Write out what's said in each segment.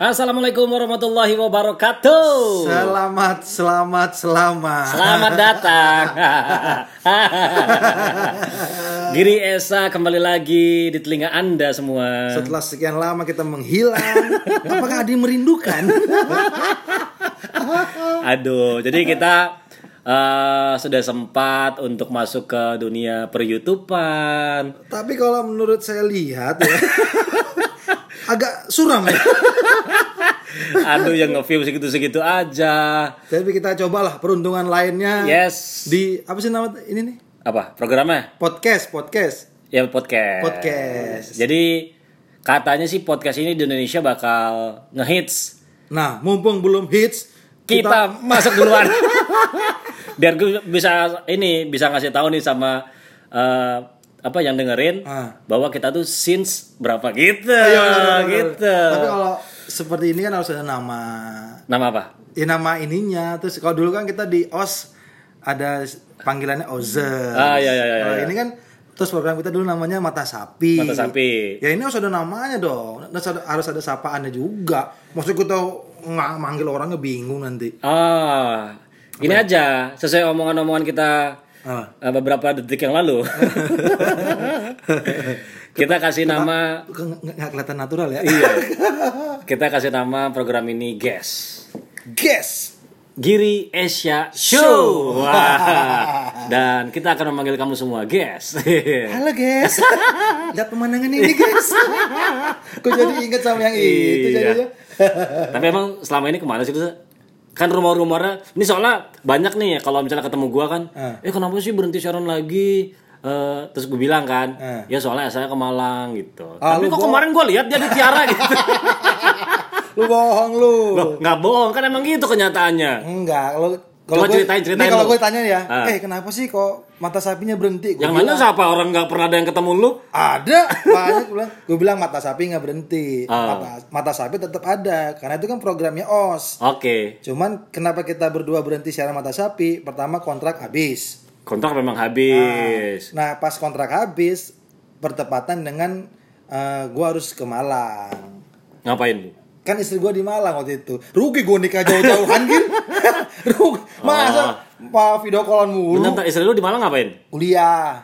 Assalamualaikum warahmatullahi wabarakatuh. Selamat, selamat, selamat. Selamat datang. Giri Esa kembali lagi di telinga Anda semua. Setelah sekian lama kita menghilang, apakah yang merindukan? Aduh, jadi kita eh, sudah sempat untuk masuk ke dunia per YouTubean. Tapi kalau menurut saya lihat ya, agak suram ya. Aduh, yang nge-view segitu-segitu aja. Tapi kita cobalah peruntungan lainnya. Yes. Di apa sih nama ini nih? Apa? Programnya? Podcast, podcast. Ya podcast. Podcast. Jadi katanya sih podcast ini di Indonesia bakal ngehits. Nah, mumpung belum hits, Kita, masuk duluan. Biar gue bisa ini bisa ngasih tahu nih sama eh, apa yang dengerin Ah. bahwa kita tuh since berapa gitu. Iya, benar, benar. gitu. Tapi kalau seperti ini kan harus ada nama. Nama apa? Ya nama ininya. Terus kalau dulu kan kita di OS ada panggilannya Ozer. Ah, iya, iya, iya, Kalau iya. ini kan terus program kita dulu namanya Mata Sapi. Mata Sapi. Ya ini harus ada namanya dong. Harus ada, harus ada sapaannya juga. Maksud kita nggak manggil orangnya bingung nanti. Ah, ini aja sesuai omongan-omongan kita Ah. eh, beberapa detik yang lalu. kita kasih nama Kok nggak kelihatan natural ya? iya. Kita kasih nama program ini Guess. Guess. Giri Asia Show. Wah. Dan kita akan memanggil kamu semua Guess. Halo guys. Lihat pemandangan ini guys. Kok jadi inget sama yang itu Iya. jadinya? Tapi emang selama ini ke mana sih tuh? Kan rumor-rumornya ini soalnya banyak nih ya kalau misalnya ketemu gua kan, Ah. eh kenapa sih berhenti siaran lagi? Eh, terus gue bilang kan, Ah. ya soalnya saya ke Malang gitu. Ah, Tapi lu kok bohong. kemarin gua lihat dia di Tiara gitu. Lu bohong lu. Loh, nggak bohong kan emang gitu kenyataannya. Enggak, kalau gue- ceritain, ceritain kalau gue tanya ya, Ah. eh kenapa sih kok mata sapinya berhenti? Gue Yang mana siapa orang nggak pernah ada yang ketemu lu? Ada, banyak gue bilang. Gue bilang mata sapi nggak berhenti. Ah. Mata, mata sapi tetap ada, karena itu kan programnya OS. Oke, Cuman kenapa kita berdua berhenti siaran mata sapi? Pertama kontrak habis. kontrak memang habis. Nah pas kontrak habis, bertepatan dengan eh, gue harus ke Malang. Ngapain? Kan istri gue di Malang waktu itu. Rugi gue nikah jauh-jauhan gitu. Rugi. Masa Pak video callan mulu. Bentar, istri lu di Malang ngapain? Kuliah.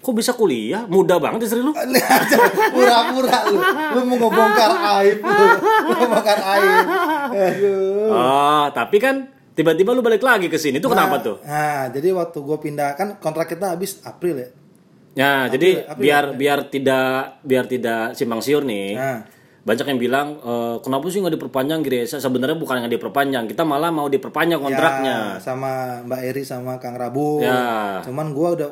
Kok bisa kuliah? Muda banget istri lu. Pura-pura lu. Lu mau ngebongkar aib lu. Lu Ngebongkar aib. Aduh. Oh, tapi kan tiba-tiba lu balik lagi ke sini. Itu kenapa tuh? Nah, jadi waktu gue pindah kan kontrak kita habis April ya. Ya, jadi April, biar biar tidak biar tidak simpang siur nih. Nah. Banyak yang bilang e, kenapa sih nggak diperpanjang Giresa? Sebenarnya bukan nggak diperpanjang, kita malah mau diperpanjang kontraknya. Ya, sama Mbak Eri sama Kang Rabu. Ya. Cuman gue udah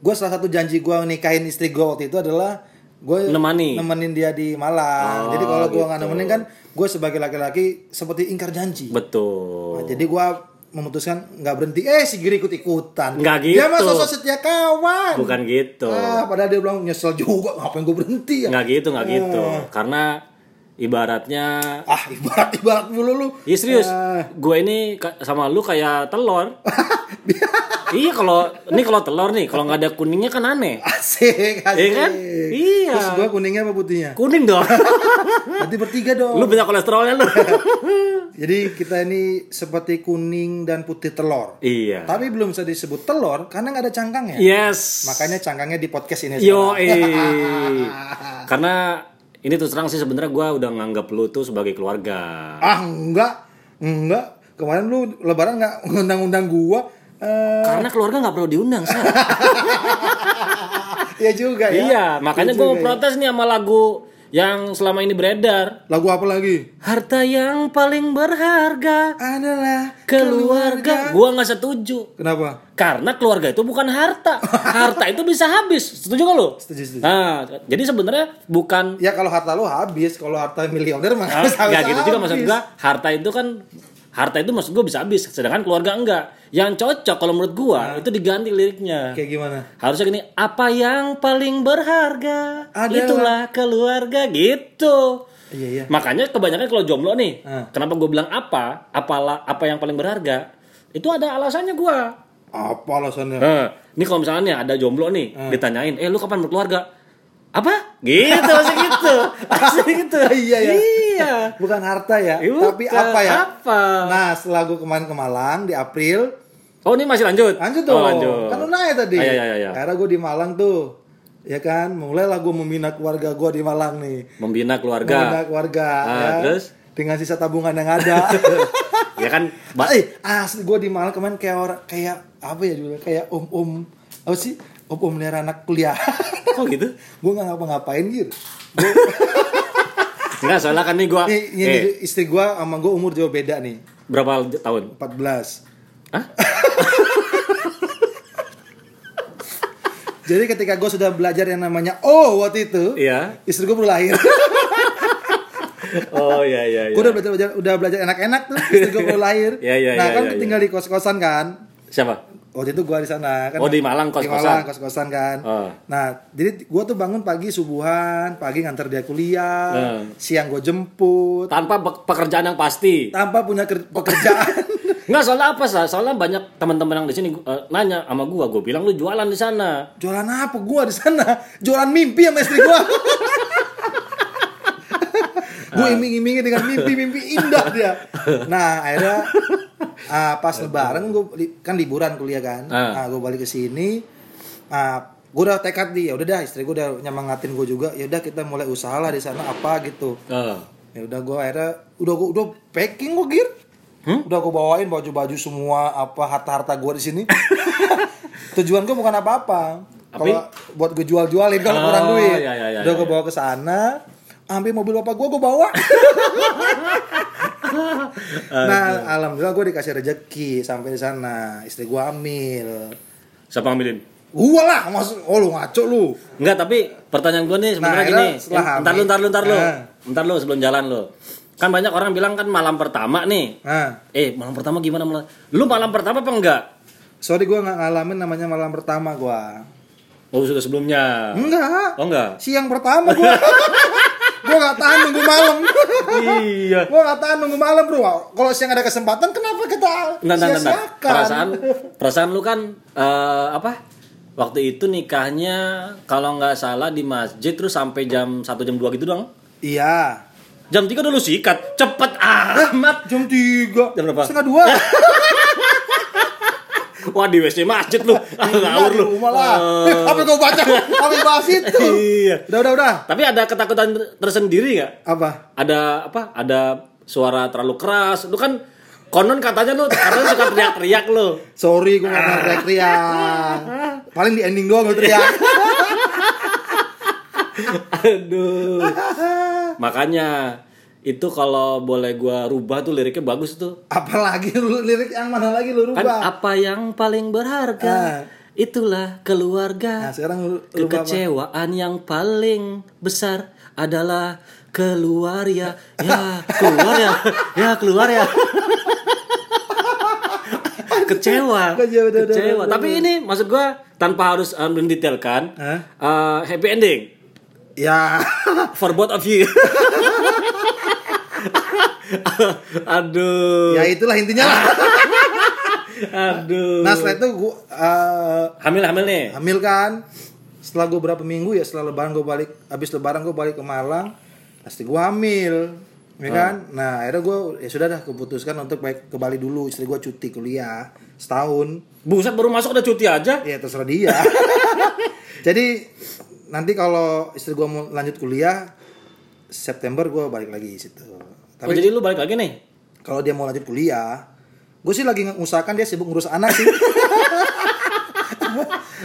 gue salah satu janji gue nikahin istri gue waktu itu adalah gue Nemani. nemenin dia di Malang. Oh, jadi kalau gue nggak gitu. nemenin kan gue sebagai laki-laki seperti ingkar janji. Betul. Nah, jadi gua memutuskan nggak berhenti. Eh si Giri ikut ikutan. Nggak Dia mah gitu. sosok setia kawan. Bukan gitu. Ah, padahal dia bilang nyesel juga ngapain gue berhenti ya. Nggak gitu, nggak gitu. Oh. Karena ibaratnya Ah ibarat ibarat mulu lu. Iya serius, Ah. gue ini sama lu kayak telur. iya kalau ini kalau telur nih, kalau nggak ada kuningnya kan aneh. Asik, asik. Iya kan? Iya. Terus gua kuningnya apa putihnya? Kuning dong. Berarti bertiga dong. lu banyak kolesterolnya lu. Jadi kita ini seperti kuning dan putih telur. iya. Tapi belum bisa disebut telur karena nggak ada cangkangnya. Yes. Makanya cangkangnya di podcast ini. Yo. Karena ini terus terang sih sebenarnya gue udah nganggap lu tuh sebagai keluarga. Ah enggak, enggak. Kemarin lu lebaran nggak ngundang-undang gua. Eh, Karena keluarga nggak perlu diundang, Sar. Iya juga ya. iya, makanya Iya gue ya. protes nih sama lagu yang selama ini beredar. Lagu apa lagi? Harta yang paling berharga Adalah keluarga. Gua nggak setuju. Kenapa? Karena keluarga itu bukan harta. Harta itu bisa habis. Setuju gak lo? Setuju, setuju. Nah, jadi sebenarnya bukan Ya kalau harta lu habis, kalau harta miliarder mah Ah, harus nggak gitu juga maksud habis. gua. Harta itu kan harta itu maksud gua bisa habis, sedangkan keluarga enggak. Yang cocok kalau menurut gua itu diganti liriknya. Kayak gimana? Harusnya gini, apa yang paling berharga? Adalah- Itulah keluarga gitu. Iya iya. Makanya kebanyakan kalau jomblo nih, Ah. kenapa gue bilang apa? Apalah apa yang paling berharga? Itu ada alasannya gua. Apa alasannya? Nah, ini kalau misalnya ada jomblo nih, Ah. ditanyain, "Eh, lu kapan berkeluarga?" Apa? Gitu, masih gitu. Masih gitu. Iya, ya. Iya. bukan harta ya. Eh, Tapi apa ya? Apa? Nah, setelah gue kemarin ke Malang di April, Oh ini masih lanjut? lanjut dong. Oh, lanjut. Kan lu nanya tadi. Ah, iya, iya, iya. Akhirnya gue di Malang tuh. Ya kan, mulailah gue membina keluarga gue di Malang nih. Membina Membina keluarga. keluarga. Ah, ya. terus? Dengan sisa tabungan yang ada. ya kan? Ba- eh, asli gue di Malang kemarin kayak orang kayak apa ya juga kayak om om apa sih om om anak kuliah. Kok gitu? gue nggak ngapa-ngapain gitu. Enggak, soalnya kan nih gua Nih, ini eh, istri gue sama gue umur jauh beda nih, berapa tahun? 14 Hah? Jadi ketika gue sudah belajar yang namanya oh waktu itu, Iya. istri gue baru lahir. Oh iya iya iya. gue udah belajar, belajar udah belajar enak-enak tuh, istri gue baru lahir. Iya, iya, nah iya, kan iya, tinggal di kos-kosan kan. Siapa? Waktu itu gue di sana kan. Oh, di Malang Di kos-kosan. Malang kos-kosan kan. Oh. Nah jadi gue tuh bangun pagi subuhan, pagi nganter dia kuliah, Hmm. siang gue jemput, Tanpa pe- pekerjaan yang pasti. tanpa punya ker- pekerjaan. Enggak, soalnya apa sih? Soalnya banyak teman-teman yang di sini eh, nanya sama gua, gua bilang lu jualan di sana. Jualan apa gue di sana? Jualan mimpi sama istri gue. gue iming-imingi dengan mimpi-mimpi indah dia. Nah akhirnya ah, pas lebaran gue kan liburan kuliah kan. Ah. Nah, gue balik ke sini. Ah, gue udah tekad nih, ya udah dah istri gue udah nyemangatin gue juga. Ya udah kita mulai usaha lah di sana apa gitu. Ya udah gue akhirnya udah gue udah packing gue gear. Hmm? Udah gue bawain baju-baju semua apa harta-harta gue di sini. Tujuan gue bukan apa-apa. Kalau buat gue jual-jualin kalau Oh, kurang duit. iya, iya, iya, udah iya, gue bawa ke sana. Ambil mobil bapak gue gue bawa. nah, alhamdulillah gue dikasih rezeki sampai di sana. Istri gue hamil. Siapa ngambilin? Gua lah, maksud oh lu ngaco lu. Enggak, tapi pertanyaan gua nih sebenarnya Nah, gini. Eh, Ntar lu, ntar lu, ntar lu. Nah. Ntar lu sebelum jalan lu. Kan banyak orang bilang kan malam pertama nih. Nah, Eh, malam pertama gimana malam? Lu malam pertama apa enggak? sorry gue nggak ngalamin namanya malam pertama gua. Oh, sudah sebelumnya. Enggak. Oh, enggak. Siang pertama gua. gua nggak tahan nunggu malam. iya. gua nggak tahan nunggu malam, Bro. Kalau siang ada kesempatan kenapa kita Nah, nah, nah, nah. Perasaan perasaan lu kan eh, apa? Waktu itu nikahnya kalau nggak salah di masjid terus sampai jam 1 jam 2 gitu dong. Iya. Jam 3 udah lu sikat. Cepet amat. Jam 3. Jam berapa? Setengah dua. Wah, di WC masjid lu. Ah, ngawur lu. rumah lah. Eh. Apa gua baca? Apa bahas itu? Iya. Udah, udah, udah. Tapi ada ketakutan tersendiri nggak? Apa? Ada apa? Ada suara terlalu keras. Lu kan konon katanya lu katanya suka teriak-teriak lu. Sorry, gua nggak pernah teriak-teriak. Paling di ending doang gua teriak. Aduh. Makanya itu kalau boleh gua rubah tuh liriknya bagus tuh. Apalagi lu lirik yang mana lagi lu Kan rubah? apa yang paling berharga? Ah. Itulah keluarga. Nah, sekarang lu rubah apa? Kekecewaan yang paling besar adalah keluar ya. Ya, keluar ya. Ya, keluar ya. Kecewa. Kecewa, udah, Kecewa. udah, Tapi ini maksud gua tanpa harus um, mendetailkan. Hah? uh, happy ending Ya. for both of you. Aduh. ya itulah intinya lah. Aduh. Nah, setelah itu gua eh, Hamil-hamil nih. hamil kan setelah gue berapa minggu ya setelah lebaran gue balik habis lebaran gue balik ke Malang pasti gue hamil ya kan nah akhirnya gue ya sudah dah keputuskan untuk balik ke Bali dulu istri gue cuti kuliah setahun Buset baru masuk udah cuti aja. ya terserah dia jadi nanti kalau istri gue mau lanjut kuliah September gue balik lagi situ Oh, tapi jadi lu balik lagi nih. kalau dia mau lanjut kuliah gue sih lagi ngusahakan dia sibuk ngurus anak sih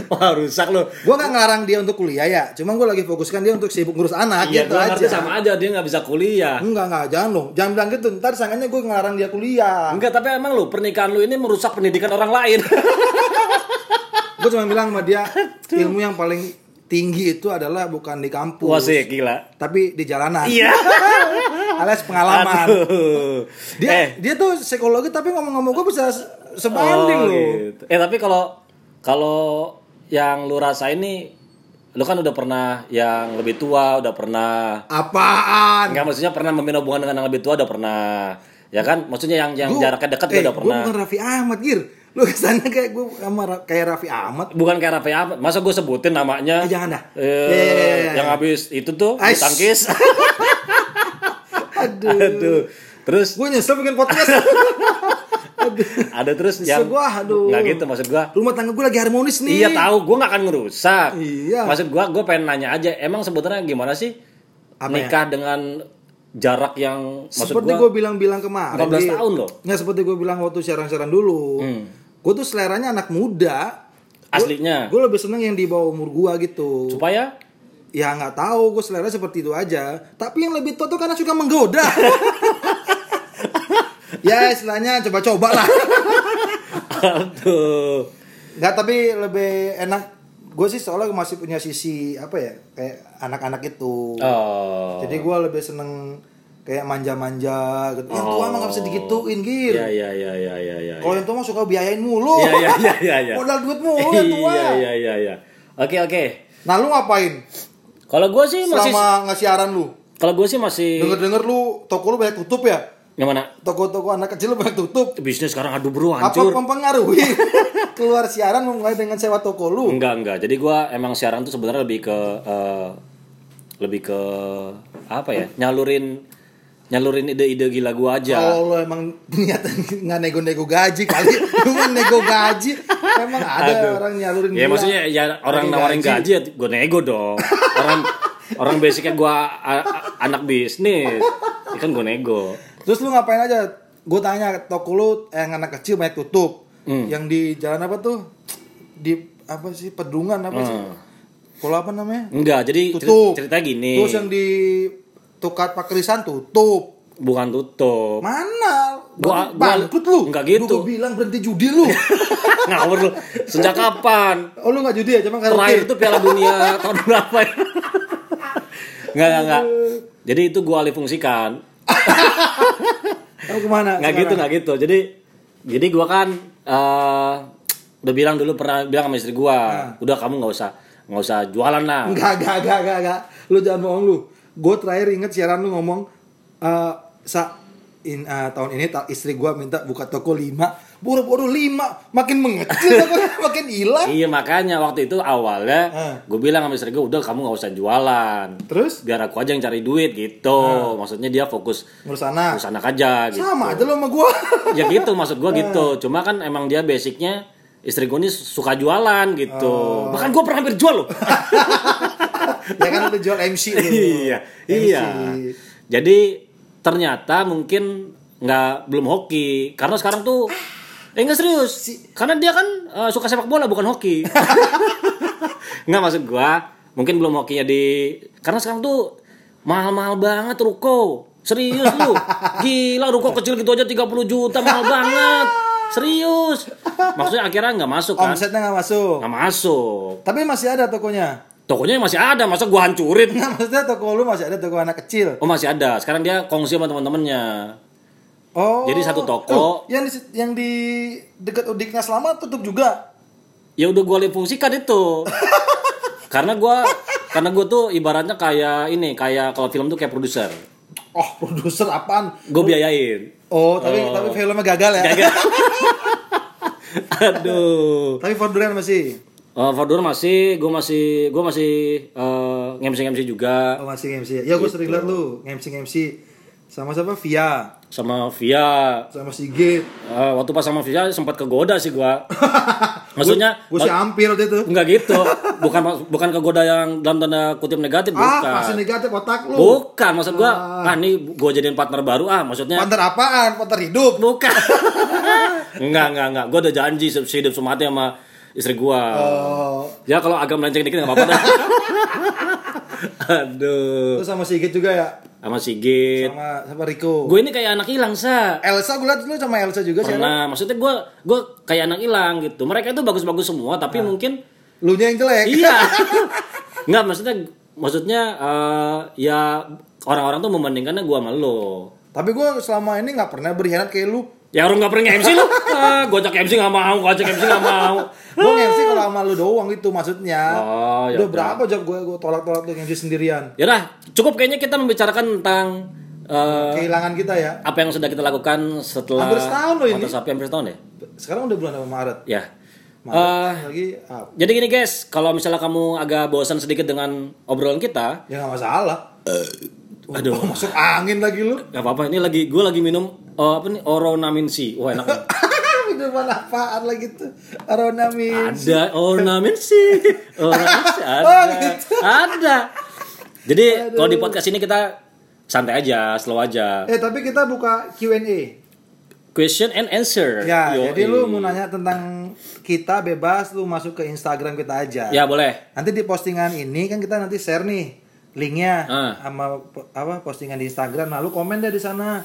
Wah, rusak lu. gue nggak ngelarang dia untuk kuliah ya cuma gue lagi fokuskan dia untuk sibuk ngurus anak Iya, gitu aja sama aja dia nggak bisa kuliah. Enggak, enggak, jangan loh. Jangan bilang gitu. Ntar sangkanya gue ngelarang dia kuliah. Enggak, tapi emang lu pernikahan lu ini merusak pendidikan orang lain. Gue cuma bilang sama dia, ilmu yang paling tinggi itu adalah bukan di kampus. Wah sih gila. Tapi di jalanan. Iya. Alias pengalaman. Aduh. Dia eh, dia tuh psikologi tapi ngomong-ngomong gue bisa se- sebanding oh, loh. gitu. Eh tapi kalau kalau yang lu rasain nih lu kan udah pernah yang lebih tua, udah pernah Apaan? Enggak maksudnya pernah membina hubungan dengan yang lebih tua udah pernah. Ya kan? Maksudnya yang yang Gua- jaraknya dekat eh, udah Gue pernah. bukan Raffi Ahmad, Gir. Lu ke sana kayak gue sama kayak Raffi Ahmad. Bukan kayak Raffi Ahmad. Masa gue sebutin namanya? Eh, jangan dah. Eh, Ya, ya, ya, ya, ya. Yang habis itu tuh Ais. bulu tangkis. Aduh. Aduh. Terus Gue nyesel bikin podcast. aduh. ada terus Nyesel yang gua, aduh. nggak gitu maksud gua. Rumah tangga gue lagi harmonis nih. Iya tahu, gue nggak akan ngerusak. Iya. Maksud gue, gue pengen nanya aja, emang sebenarnya gimana sih Apa ya? nikah dengan jarak yang maksud Seperti gue gue bilang-bilang kemarin. 14 Gi. tahun loh. Nggak seperti gue bilang waktu siaran-siaran dulu. Hmm. Gue tuh seleranya anak muda. aslinya Gue lebih seneng yang di bawah umur gue gitu. supaya Ya nggak tahu, gue selera seperti itu aja. Tapi yang lebih tua tuh karena suka menggoda. ya istilahnya coba-coba lah. aduh Nggak tapi lebih enak. Gue sih soalnya masih punya sisi apa ya kayak anak-anak itu. oh Jadi gue lebih seneng kayak manja-manja gitu. Yang tua mah nggak bisa digituin gitu. iya iya iya iya iya iya Kalau yang tua mah suka biayain mulu. iya iya iya iya iya Modal duit mulu yang tua. iya iya iya iya oke oke Nah lu ngapain kalau gue sih masih selama nge-siaran lu? kalau gue sih masih Denger-denger lu toko lu banyak tutup ya? yang mana Toko-toko anak kecil lu banyak tutup. bisnis sekarang aduh bro Apa hancur mempengaruhi keluar siaran mulai dengan sewa toko lu? enggak enggak jadi gue emang siaran tuh sebenarnya lebih ke eh, lebih ke apa ya nyalurin nyalurin ide-ide gila gue aja Kalau lu emang niatan nggak nego-nego gaji kali, lu mah nego gaji. Emang ada Aduh. orang nyalurin Ya gila. maksudnya ya orang nawarin gaji, ya gue nego dong. orang orang basicnya gue anak bisnis, ya kan gue nego. Terus lu ngapain aja? Gue tanya toko lu yang anak kecil banyak tutup. Hmm. Yang di jalan apa tuh? Di apa sih pedungan apa sih? Hmm. Kalau apa namanya? Enggak, jadi Tutup. cerita gini. Terus yang di Tukat Pakrisan tutup. bukan tutup. Mana? Gua- gua- bangkrut lu. Enggak gitu. Lu gua bilang berhenti judi lu. Ngawur lu. Sejak kapan? oh lu nggak judi ya, cuma karaoke. Terakhir itu Piala Dunia tahun berapa ya? Enggak, enggak, enggak. Jadi itu gue alih fungsikan. Kamu ke mana? nggak gitu nggak gitu jadi jadi gua kan eh udah bilang dulu pernah bilang sama istri gua udah kamu nggak usah nggak usah jualan lah enggak, enggak, enggak, enggak. Lu jangan bohong lu. Gue terakhir inget siaran lu ngomong eh sa in, eh, tahun ini ta- istri gua minta buka toko 5 buru-buru 5 makin mengecil makin hilang. Iya makanya waktu itu awalnya Ah. gue bilang sama istri gua udah kamu nggak usah jualan. Terus? Biar aku aja yang cari duit gitu. Maksudnya dia fokus ngurus anak. urus anak aja gitu. Sama aja lo sama gua. Ya gitu maksud gua gitu. Cuma kan emang dia basicnya istri gue ini suka jualan gitu. Bahkan gua pernah hampir jual loh ya kan udah jual MC lu. iya iya. Jadi ternyata mungkin nggak belum hoki. Karena sekarang tuh eh nggak serius. Karena dia kan eh, suka sepak bola bukan hoki. Nggak maksud gua mungkin belum hokinya di karena sekarang tuh mahal-mahal banget ruko. Serius lu. Gila ruko kecil gitu aja 30 juta mahal banget. Serius. Maksudnya akhirnya nggak masuk kan? Omsetnya nggak masuk. Nggak masuk. Tapi masih ada tokonya tokonya masih ada masa gua hancurin nggak maksudnya toko lu masih ada toko anak kecil Oh masih ada. Sekarang dia kongsi sama teman-temannya. oh Jadi satu toko. Tuh, yang di yang di dekat Udiknya selama tutup juga Ya udah gue fungsikan itu. karena gua karena gue tuh ibaratnya kayak ini kayak kalau film tuh kayak produser. oh produser apaan Gue biayain. oh tapi tapi filmnya gagal ya Gagal. Aduh. tapi Forduran masih Uh, Fordor masih, gue masih, gue masih uh, ngemsi ngemsi juga Oh masih MC ya gue sering liat lu MC MC sama siapa Via sama Via. sama Sigit Uh, waktu pas sama Via sempat kegoda sih gua. Maksudnya gue sih hampir waktu itu Enggak gitu. Bukan bukan kegoda yang dalam tanda kutip negatif, bukan. ah masih negatif otak lu Bukan, maksud gua, ah, nih gua jadiin partner baru ah, maksudnya Panter apaan Panter hidup bukan. enggak, enggak, enggak. Gua udah janji sehidup semati sama istri gua. oh Ya kalau agak melenceng dikit enggak apa-apa dah. Aduh. terus sama Sigit juga ya Sama Sigit. sama sama Rico Gue ini kayak anak hilang, Sa. Elsa gue liat lu sama Elsa juga sih Pernah, maksudnya gua gua kayak anak hilang gitu. Mereka itu bagus-bagus semua, tapi mungkin lu nya yang jelek iya. Enggak, maksudnya maksudnya eh, ya orang-orang tuh membandingkannya gua sama lo. tapi gue selama ini nggak pernah berkhianat kayak lu Ya orang nggak pernah MC lu. Ah, gua ajak MC nggak mau, gua ajak MC nggak mau. gue MC kalau sama lu doang itu maksudnya Oh, ya udah udah. berapa job gue gue tolak-tolak tuh MC sendirian Ya dah, cukup kayaknya kita membicarakan tentang eh, kehilangan kita ya apa yang sudah kita lakukan setelah Hampir setahun loh ini. Sapi hampir setahun ya. sekarang udah bulan apa Maret Ya. Maret Eh, lagi ah, jadi gini guys, kalau misalnya kamu agak bosan sedikit dengan obrolan kita, ya nggak masalah Aduh. Oh, masuk angin lagi lu. Gak apa-apa, ini lagi gue lagi minum oh, apa nih Oronamin C. Wah enak. banget. Minuman apaan lagi tuh? Aronamin. ada Ornamin C. Ornamin C ada. Oh, gitu. Ada. Jadi kalau di podcast ini kita santai aja, slow aja. Eh tapi kita buka Q&A. Question and answer. Ya, Yoi. jadi lu mau nanya tentang kita bebas lu masuk ke Instagram kita aja. Ya boleh. Nanti di postingan ini kan kita nanti share nih linknya Ah. sama apa postingan di Instagram. Nah, lu komen deh di sana.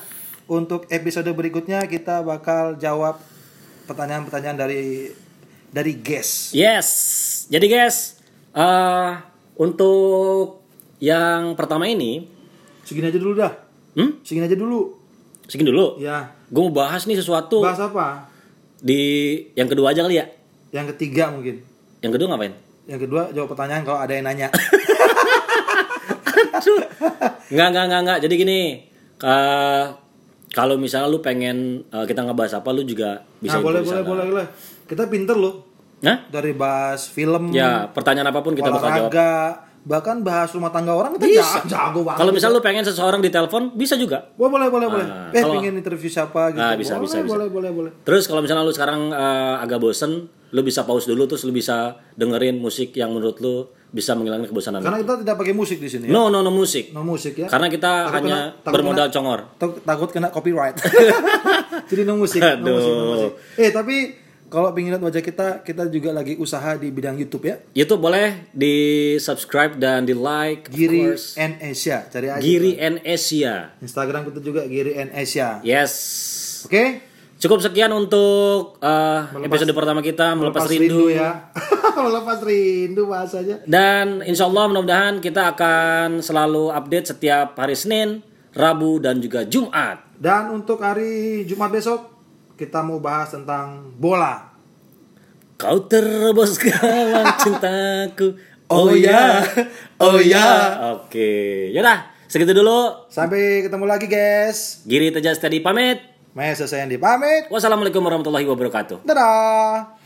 Untuk episode berikutnya kita bakal jawab pertanyaan-pertanyaan dari dari guest. Yes. Jadi guys, eh untuk yang pertama ini, Segini aja dulu dah. hmm? Segini aja dulu. Segini dulu. Ya. Gue mau bahas nih sesuatu Bahas apa? di yang kedua aja kali ya. Yang ketiga mungkin. Yang kedua ngapain? Yang kedua jawab pertanyaan kalau ada yang nanya. Nggak, nggak, nggak, nggak. Jadi gini, eh, kalau misalnya lu pengen eh, kita ngebahas apa, lu juga bisa nah, boleh di boleh boleh boleh. Kita pinter loh. Nah, Dari bahas film, ya pertanyaan apa pun kita bakal jawab. bahkan bahas rumah tangga orang kita Bisa. jago, banget. Kalau misalnya lu pengen seseorang ditelepon, bisa juga. Boleh, boleh, boleh, boleh. Ah, Eh, kalau- pengen interview siapa gitu. Ah, bisa, boleh, bisa, bisa. boleh, boleh, boleh. Terus kalau misalnya lu sekarang eh, agak bosen, lu bisa pause dulu terus lu bisa dengerin musik yang menurut lu bisa menghilangkan kebosanan. Karena kita tidak pakai musik di sini ya. No, no, no musik. No musik ya. Karena kita Takut hanya kena- takut bermodal kena- congor. Tak- takut kena copyright. Jadi no musik, no Aduh. musik, no musik. Eh, tapi kalau pengen lihat wajah kita, kita juga lagi usaha di bidang YouTube ya. YouTube boleh di subscribe dan di like. Giri and Asia. Cari aja. Giri and Asia. Instagram kita juga Giri and Asia. Yes. Oke? Cukup sekian untuk eh, episode pertama kita melepas, rindu. ya. Melepas rindu bahasanya. Dan insya Allah mudah-mudahan kita akan selalu update setiap hari Senin, Rabu dan juga Jumat. Dan untuk hari Jumat besok kita mau bahas tentang bola. Kau terobos gawang cintaku. Oh ya, oh ya. Oke, yaudah segitu dulu. Sampai ketemu lagi guys. Giri Teja Steady pamit. Mesa saya pamit. Wassalamualaikum warahmatullahi wabarakatuh. Dadah.